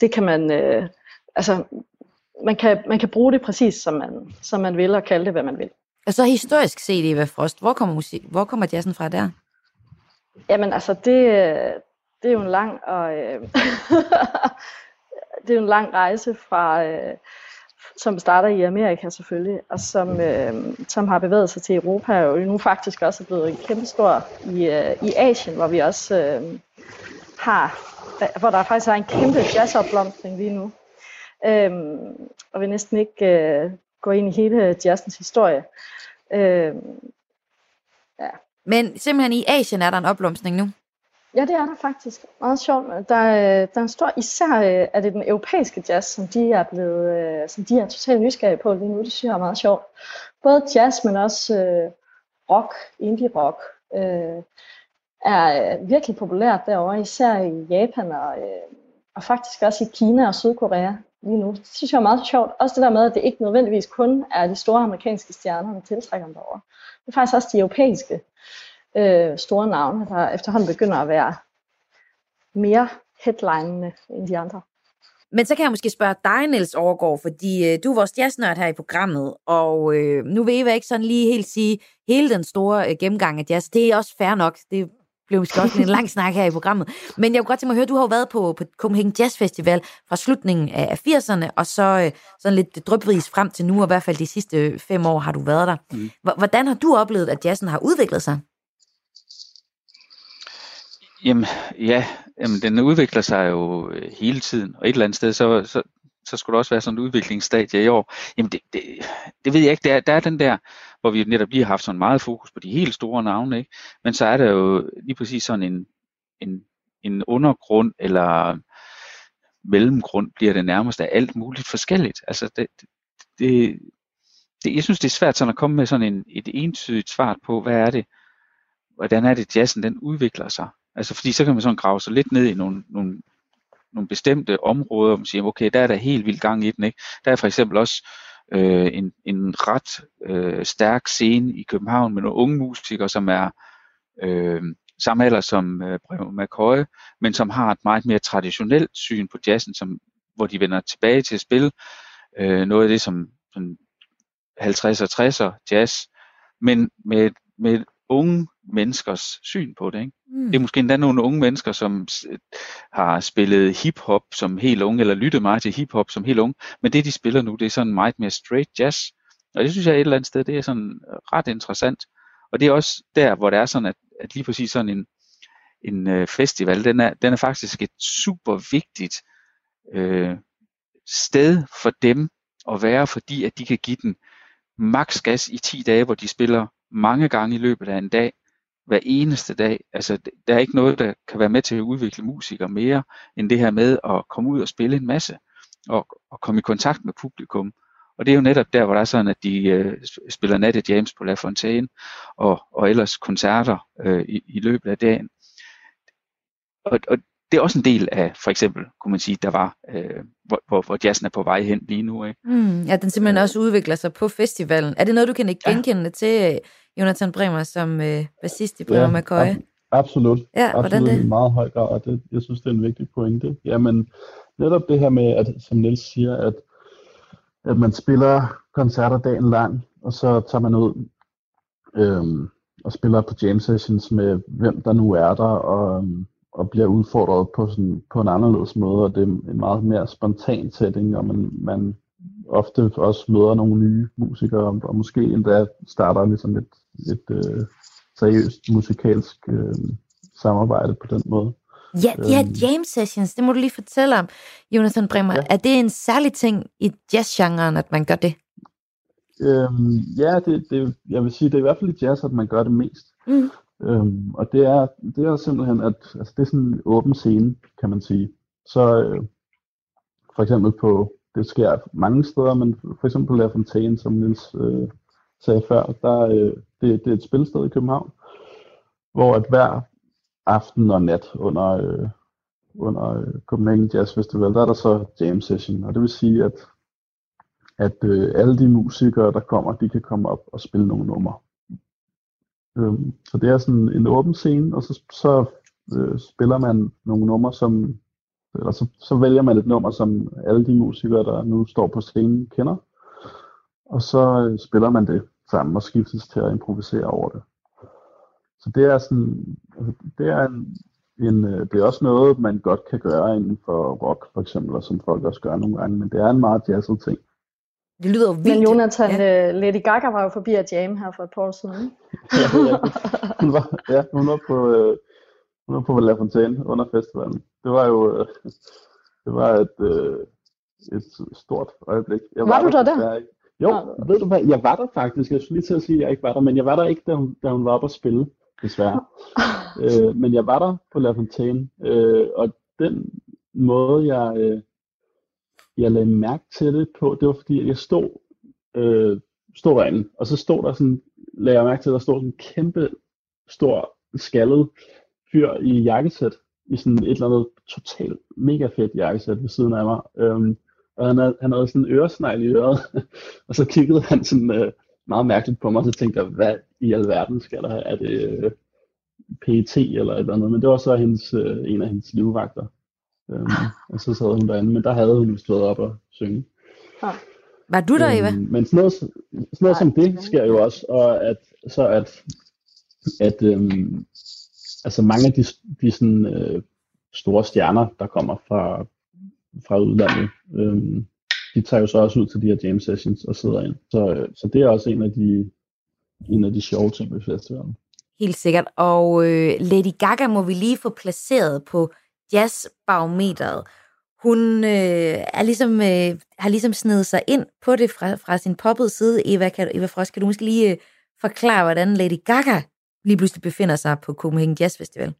det kan man, øh, altså, man kan, man kan bruge det præcis, som man, som man vil, og kalde det, hvad man vil. Og så historisk set, Eva Frost, hvor kommer, musik, hvor kommer jazzen fra der? Jamen altså, det, det er jo en lang og øh, det er en lang rejse fra, øh, som starter i Amerika selvfølgelig, og som, øh, som har bevæget sig til Europa, og nu faktisk også er blevet kæmpestor i, øh, i Asien, hvor vi også øh, har, hvor der faktisk er en kæmpe jazzopblomstring lige nu. Øhm, og vil næsten ikke øh, gå ind i hele jazzens historie. Øhm, ja. Men simpelthen i Asien er der en opblomstring nu? Ja, det er der faktisk. Meget sjovt. Der, der er en stor, især øh, er det den europæiske jazz, som de er blevet, øh, som de er totalt nysgerrige på lige nu. Det synes jeg er meget sjovt. Både jazz, men også øh, rock, indie rock, øh, er øh, virkelig populært derovre, især i Japan og, øh, og faktisk også i Kina og Sydkorea lige nu. Det synes jeg er meget sjovt. Også det der med, at det ikke nødvendigvis kun er de store amerikanske stjerner, der tiltrækker dem derovre. Det er faktisk også de europæiske øh, store navne, der efterhånden begynder at være mere headlinende end de andre. Men så kan jeg måske spørge dig, Niels Overgaard, fordi øh, du er vores jazznørd her i programmet, og øh, nu vil Eva ikke sådan lige helt sige hele den store øh, gennemgang af jazz. Det er også fair nok. Det blev måske også en lang snak her i programmet. Men jeg kunne godt tænke mig at høre, du har jo været på, på Copenhagen Jazz Festival fra slutningen af 80'erne, og så øh, sådan lidt drøbvis frem til nu, og i hvert fald de sidste fem år har du været der. Mm. Hvordan har du oplevet, at jazzen har udviklet sig? Jamen, ja, jamen, den udvikler sig jo øh, hele tiden, og et eller andet sted, så, så, så skulle der også være sådan en udviklingsstadie i år. Jamen, det, det, det ved jeg ikke. Der, der er den der, hvor vi netop lige har haft sådan meget fokus på de helt store navne, ikke? Men så er der jo lige præcis sådan en, en, en undergrund, eller mellemgrund bliver det nærmest af alt muligt forskelligt. Altså, det, det, det, jeg synes, det er svært sådan at komme med sådan en, et entydigt svar på, hvad er det, hvordan er det, jazzen den udvikler sig. Altså fordi så kan man sådan grave sig lidt ned i nogle, nogle, nogle bestemte områder, hvor man siger, okay, der er der helt vildt gang i den. Ikke? Der er for eksempel også øh, en, en ret øh, stærk scene i København med nogle unge musikere, som er øh, samme alder som øh, McCoy, men som har et meget mere traditionelt syn på jazzen, som, hvor de vender tilbage til at spille øh, noget af det som sådan 50'er og 60'er jazz, men med, med unge menneskers syn på det. Ikke? Mm. Det er måske endda nogle unge mennesker, som har spillet hiphop som helt unge, eller lyttet meget til hiphop som helt unge, men det de spiller nu, det er sådan meget mere straight jazz. Og det synes jeg et eller andet sted, det er sådan ret interessant. Og det er også der, hvor det er sådan, at, at lige præcis sådan en, en øh, festival, den er, den er faktisk et super vigtigt øh, sted for dem at være, fordi at de kan give den maks gas i 10 dage, hvor de spiller mange gange i løbet af en dag, hver eneste dag. Altså, der er ikke noget, der kan være med til at udvikle musikere mere, end det her med at komme ud og spille en masse, og, og komme i kontakt med publikum. Og det er jo netop der, hvor der er sådan, at de øh, spiller Natte James på La Fontaine, og, og ellers koncerter øh, i, i løbet af dagen. Og, og det er også en del af, for eksempel, kunne man sige, der var, øh, hvor, hvor, hvor jazzen er på vej hen lige nu. Ikke? Mm, ja, den simpelthen også udvikler sig på festivalen. Er det noget, du kan ikke genkende ja. til, Jonathan Bremer, som øh, bassist i Bremer ja, McCoy? Ab- absolut. Ja, absolut hvordan det? i meget høj grad, og det, jeg synes, det er en vigtig pointe. Jamen, netop det her med, at, som Niels siger, at, at man spiller koncerter dagen lang, og så tager man ud øhm, og spiller på jam sessions med hvem der nu er der, og, og bliver udfordret på, sådan, på en anderledes måde, og det er en meget mere spontan setting, og man, man ofte også møder nogle nye musikere, og måske endda starter ligesom et, et øh, seriøst musikalsk øh, samarbejde på den måde. Ja, de her øhm. jam sessions, det må du lige fortælle om, Jonathan Bremer. Ja. Er det en særlig ting i jazzgenren, at man gør det? Øhm, ja, det, det, jeg vil sige, det er i hvert fald i jazz, at man gør det mest. Mm. Øhm, og det er, det er simpelthen, at altså, det er sådan en åben scene, kan man sige. Så øh, for eksempel på, det sker mange steder, men for eksempel på La Fontaine, som Nils øh, sagde før, der, øh, det, det er et spilsted i København, hvor at hver aften og nat under, øh, under øh, Copenhagen Jazz Festival, der er der så jam session, og det vil sige, at at øh, alle de musikere, der kommer, de kan komme op og spille nogle numre. Øhm, så det er sådan en åben scene, og så, så øh, spiller man nogle numre, som, eller så, så vælger man et nummer, som alle de musikere, der nu står på scenen, kender. Og så øh, spiller man det sammen og skiftes til at improvisere over det. Så det er sådan, altså, det er en, en, øh, det er også noget, man godt kan gøre inden for rock, for eksempel, og som folk også gør nogle gange, men det er en meget jazzet ting. Det lyder jo vildt. Men Jonathan, ja. uh, Lady Gaga var jo forbi at jam her for et par år siden. ja, ja. Hun var, ja, hun var på, uh, hun var på La Fontaine under festivalen. Det var jo uh, det var et, uh, et stort øjeblik. Jeg var, var du der der? Ikke. Jo, ja. ved du hvad, jeg var der faktisk. Jeg skulle lige til at sige, at jeg ikke var der, men jeg var der ikke, da hun, da hun var oppe at spille, desværre. uh, men jeg var der på La Fontaine, uh, og den måde, jeg, uh, jeg lagde mærke til det på, det var fordi, jeg stod, øh, stod derinde, og så stod der sådan, lagde jeg mærke til, at der stod sådan en kæmpe, stor, skaldet fyr i jakkesæt, i sådan et eller andet totalt mega fedt jakkesæt ved siden af mig. Øhm, og han havde, han havde sådan en øresnegl i øret, og så kiggede han sådan øh, meget mærkeligt på mig, og så tænkte jeg, hvad i alverden skal der have? Er det øh, PET eller et eller andet? Men det var så hendes, øh, en af hendes livvagter. Øhm, og så sad hun derinde, men der havde hun vist været op og synge. Ja. Var du der, Eva? Øhm, men sådan noget, sådan noget som det sker jo også, og at, så at, at øhm, altså mange af de, de sådan, øh, store stjerner, der kommer fra, fra udlandet, øhm, de tager jo så også ud til de her jam sessions og sidder ind. Så, øh, så det er også en af de, en af de sjove ting ved festivalen. Helt sikkert. Og øh, Lady Gaga må vi lige få placeret på jazzbarometeret. Hun øh, er ligesom, øh, har ligesom snedet sig ind på det fra, fra sin poppede side. Eva, kan, Eva Frost, kan du måske lige øh, forklare, hvordan Lady Gaga lige pludselig befinder sig på Copenhagen Jazz Festival?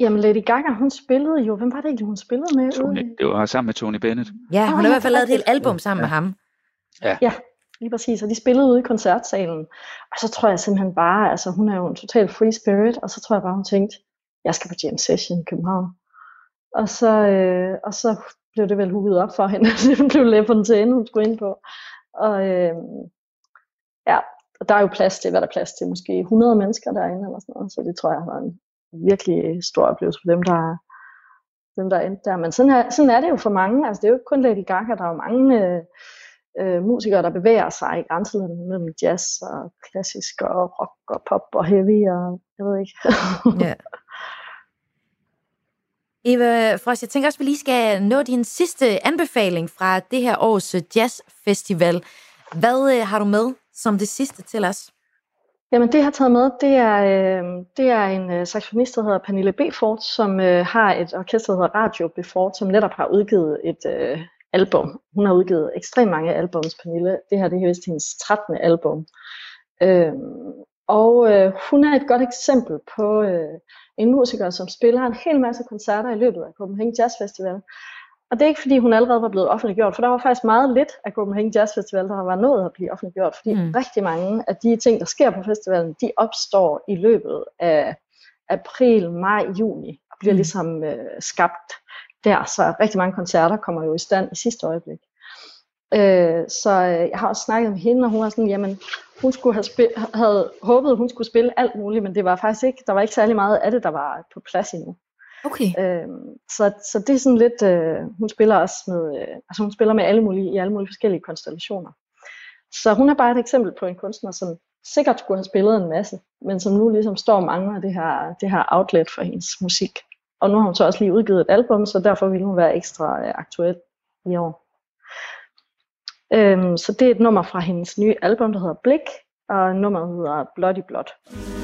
Jamen, Lady Gaga, hun spillede jo... Hvem var det egentlig, hun spillede med? Tony, det var sammen med Tony Bennett. Ja, hun oh, har i hvert fald lavet et helt album sammen ja. med ham. Ja. ja, lige præcis. Og de spillede ude i koncertsalen. Og så tror jeg simpelthen bare, altså hun er jo en total free spirit, og så tror jeg bare, hun tænkte, jeg skal på jam session i København. Og så, øh, og så blev det vel hugget op for hende, at det blev Le Fontaine, hun skulle ind på. Og øh, ja, og der er jo plads til, hvad der er plads til, måske 100 mennesker derinde eller sådan noget, så det tror jeg har været en virkelig stor oplevelse for dem, der, dem, der er endt der. Men sådan er, sådan er det jo for mange, altså det er jo ikke kun Lady Gaga, der er jo mange øh, øh, musikere, der bevæger sig i grænselandet mellem jazz og klassisk og rock og pop og heavy og jeg ved ikke. ja. Eva Frost, jeg tænker også, at vi lige skal nå din sidste anbefaling fra det her års øh, jazzfestival. Hvad øh, har du med som det sidste til os? Jamen det, jeg har taget med, det er, øh, det er en øh, saxofonist, der hedder Pernille Befort, som øh, har et orkester, der hedder Radio Befort, som netop har udgivet et øh, album. Hun har udgivet ekstremt mange albums, Pernille. Det her det er vist hendes 13. album. Øh, og øh, hun er et godt eksempel på øh, en musiker, som spiller en hel masse koncerter i løbet af Copenhagen Jazz Festival. Og det er ikke fordi, hun allerede var blevet offentliggjort, for der var faktisk meget lidt af Copenhagen Jazz Festival, der var nået at blive offentliggjort, fordi mm. rigtig mange af de ting, der sker på festivalen, de opstår i løbet af april, maj, juni. bliver mm. ligesom øh, skabt der. Så rigtig mange koncerter kommer jo i stand i sidste øjeblik. Øh, så øh, jeg har også snakket med hende, og hun var sådan, jamen, hun skulle have spil- havde håbet, hun skulle spille alt muligt, men det var faktisk ikke, der var ikke særlig meget af det, der var på plads endnu. Okay. Øh, så, så det er sådan lidt, øh, hun spiller også med, øh, altså hun spiller med alle mulige, i alle mulige forskellige konstellationer. Så hun er bare et eksempel på en kunstner, som sikkert skulle have spillet en masse, men som nu ligesom står og mangler det her, det her outlet for hendes musik. Og nu har hun så også lige udgivet et album, så derfor vil hun være ekstra øh, aktuel i år. Øhm, så det er et nummer fra hendes nye album, der hedder Blik, og nummeret hedder Bloody Blood.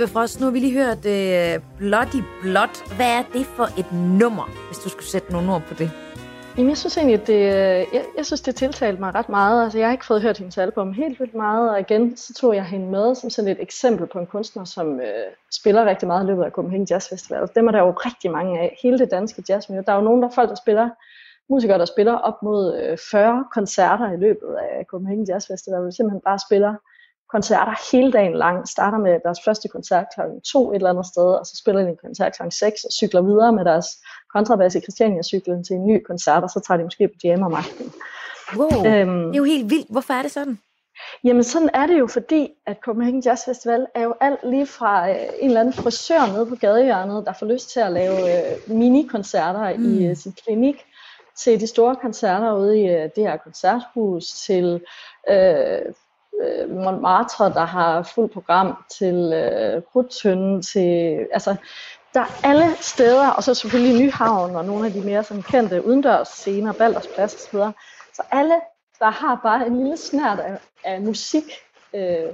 Eva Frost, nu har vi lige hørt uh, Bloody Blood. Hvad er det for et nummer, hvis du skulle sætte nogle ord på det? Jamen, jeg synes egentlig, at det, øh, jeg, jeg synes, det tiltalte mig ret meget. Altså, jeg har ikke fået hørt hendes album helt vildt meget, og igen, så tog jeg hende med som sådan et eksempel på en kunstner, som øh, spiller rigtig meget i løbet af Copenhagen Jazz Festival. Altså, dem er der jo rigtig mange af. Hele det danske jazzmiljø. Der er jo nogen, der folk, der spiller musikere, der spiller op mod øh, 40 koncerter i løbet af Copenhagen Jazz Festival, hvor simpelthen bare spiller koncerter hele dagen lang. Starter med deres første koncert kl. 2 et eller andet sted, og så spiller de en koncert kl. 6 og cykler videre med deres kontrabas i Christiania-cyklen til en ny koncert, og så tager de måske på jam om aftenen. Wow, øhm, det er jo helt vildt. Hvorfor er det sådan? Jamen sådan er det jo, fordi at Copenhagen Jazz Festival er jo alt lige fra øh, en eller anden frisør nede på gadehjørnet, der får lyst til at lave øh, mini-koncerter mm. i øh, sin klinik, til de store koncerter ude i øh, det her koncerthus, til øh, øh, Montmartre, der har fuld program, til øh, Krudtønden, til, altså, der er alle steder, og så selvfølgelig Nyhavn og nogle af de mere sådan kendte udendørs scener, Baldersplads osv. Så alle, der har bare en lille snært af, af musik, øh,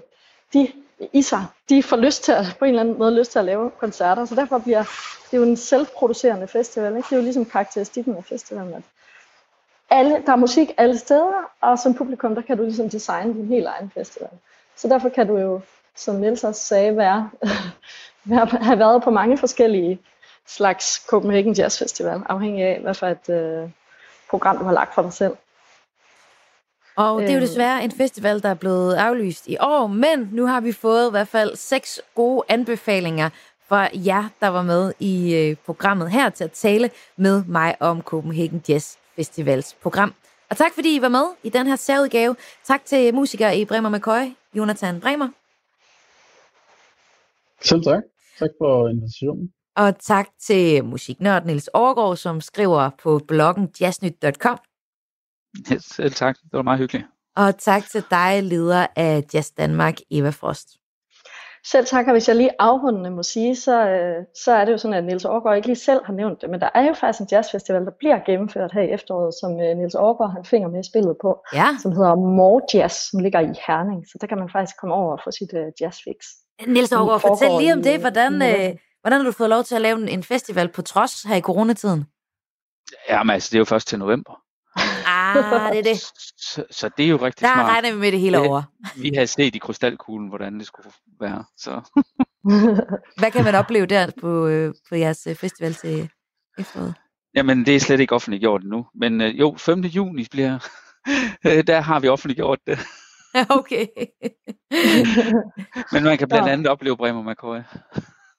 de i sig, de får lyst til at, på en eller anden måde lyst til at lave koncerter, så derfor bliver det jo en selvproducerende festival. Ikke? Det er jo ligesom karakteristikken af festivalen, at alle, der er musik alle steder, og som publikum, der kan du ligesom designe din helt egen festival. Så derfor kan du jo, som Niels også sagde, være, være, have været på mange forskellige slags Copenhagen Jazz Festival, afhængig af, hvad for et øh, program, du har lagt for dig selv. Og det er jo øhm. desværre en festival, der er blevet aflyst i år, men nu har vi fået i hvert fald seks gode anbefalinger fra jer, der var med i øh, programmet her til at tale med mig om Copenhagen Jazz Festivals program. Og tak fordi I var med i den her særudgave. Tak til musiker i Bremer McCoy, Jonathan Bremer. Selv tak. Tak for invitationen. Og tak til musiknørd Niels Overgaard, som skriver på bloggen jazznyt.com. Ja, selv tak. Det var meget hyggeligt. Og tak til dig, leder af Jazz Danmark, Eva Frost. Selv tak, og hvis jeg lige afrundende må sige, så, øh, så er det jo sådan, at Niels Aargaard ikke lige selv har nævnt det, men der er jo faktisk en jazzfestival, der bliver gennemført her i efteråret, som øh, Niels Aargaard han finger med i spillet på, ja. som hedder More Jazz, som ligger i Herning. Så der kan man faktisk komme over og få sit uh, jazzfix. Niels Aargaard, fortæl lige om det. Hvordan, øh, hvordan har du fået lov til at lave en festival på trods her i coronatiden? Jamen altså, det er jo først til november. Ah, det er det. Så, så det er jo rigtig Der smart. Der regner vi med det hele over. Vi har set i krystalkuglen, hvordan det skulle være. Så. Hvad kan man opleve der på, øh, på jeres øh, festival til efteråret? Jamen, det er slet ikke offentliggjort nu. Men øh, jo, 5. juni bliver, der har vi offentliggjort det. okay. Men man kan blandt andet opleve Bremer McCoy.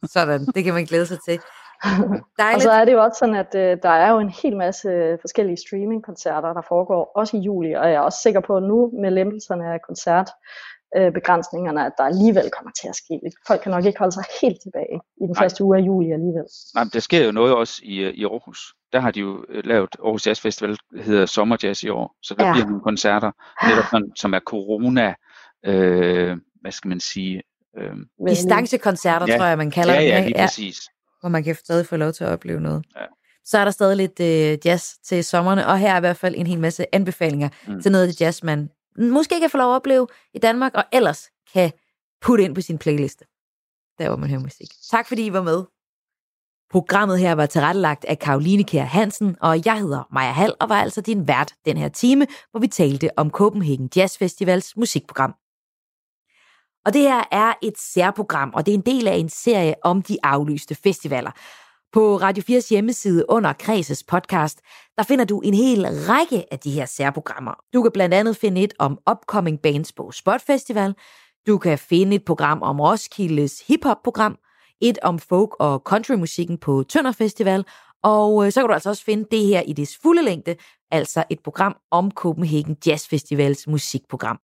Sådan, det kan man glæde sig til. Dejligt. Og så er det jo også sådan, at øh, der er jo en hel masse forskellige streamingkoncerter, der foregår også i juli, og jeg er også sikker på at nu med lempelserne af koncertbegrænsningerne, at der alligevel kommer til at ske lidt. Folk kan nok ikke holde sig helt tilbage i den Nej. første uge af juli alligevel. Nej, men der sker jo noget også i, øh, i Aarhus. Der har de jo øh, lavet Aarhus Jazz Festival, der hedder Sommer Jazz i år, så der ja. bliver nogle koncerter, netop sådan, som er corona, øh, hvad skal man sige, Øh, Distancekoncerter, ja, tror jeg, man kalder ja, det. Ja, lige præcis hvor man kan stadig få lov til at opleve noget. Ja. Så er der stadig lidt øh, jazz til sommerne, og her er i hvert fald en hel masse anbefalinger mm. til noget af det jazz, man måske kan få lov at opleve i Danmark, og ellers kan putte ind på sin playliste, der hvor man hører musik. Tak fordi I var med. Programmet her var tilrettelagt af Karoline Kjær Hansen, og jeg hedder Maja Hall og var altså din vært den her time, hvor vi talte om Copenhagen Jazz Festivals musikprogram. Og det her er et særprogram, og det er en del af en serie om de aflyste festivaler. På Radio 4's hjemmeside under Kreses podcast, der finder du en hel række af de her særprogrammer. Du kan blandt andet finde et om upcoming bands på Spot Festival. Du kan finde et program om Roskildes hiphop-program. Et om folk- og countrymusikken på Tønder Festival. Og øh, så kan du altså også finde det her i dets fulde længde, altså et program om Copenhagen Jazz Festivals musikprogram.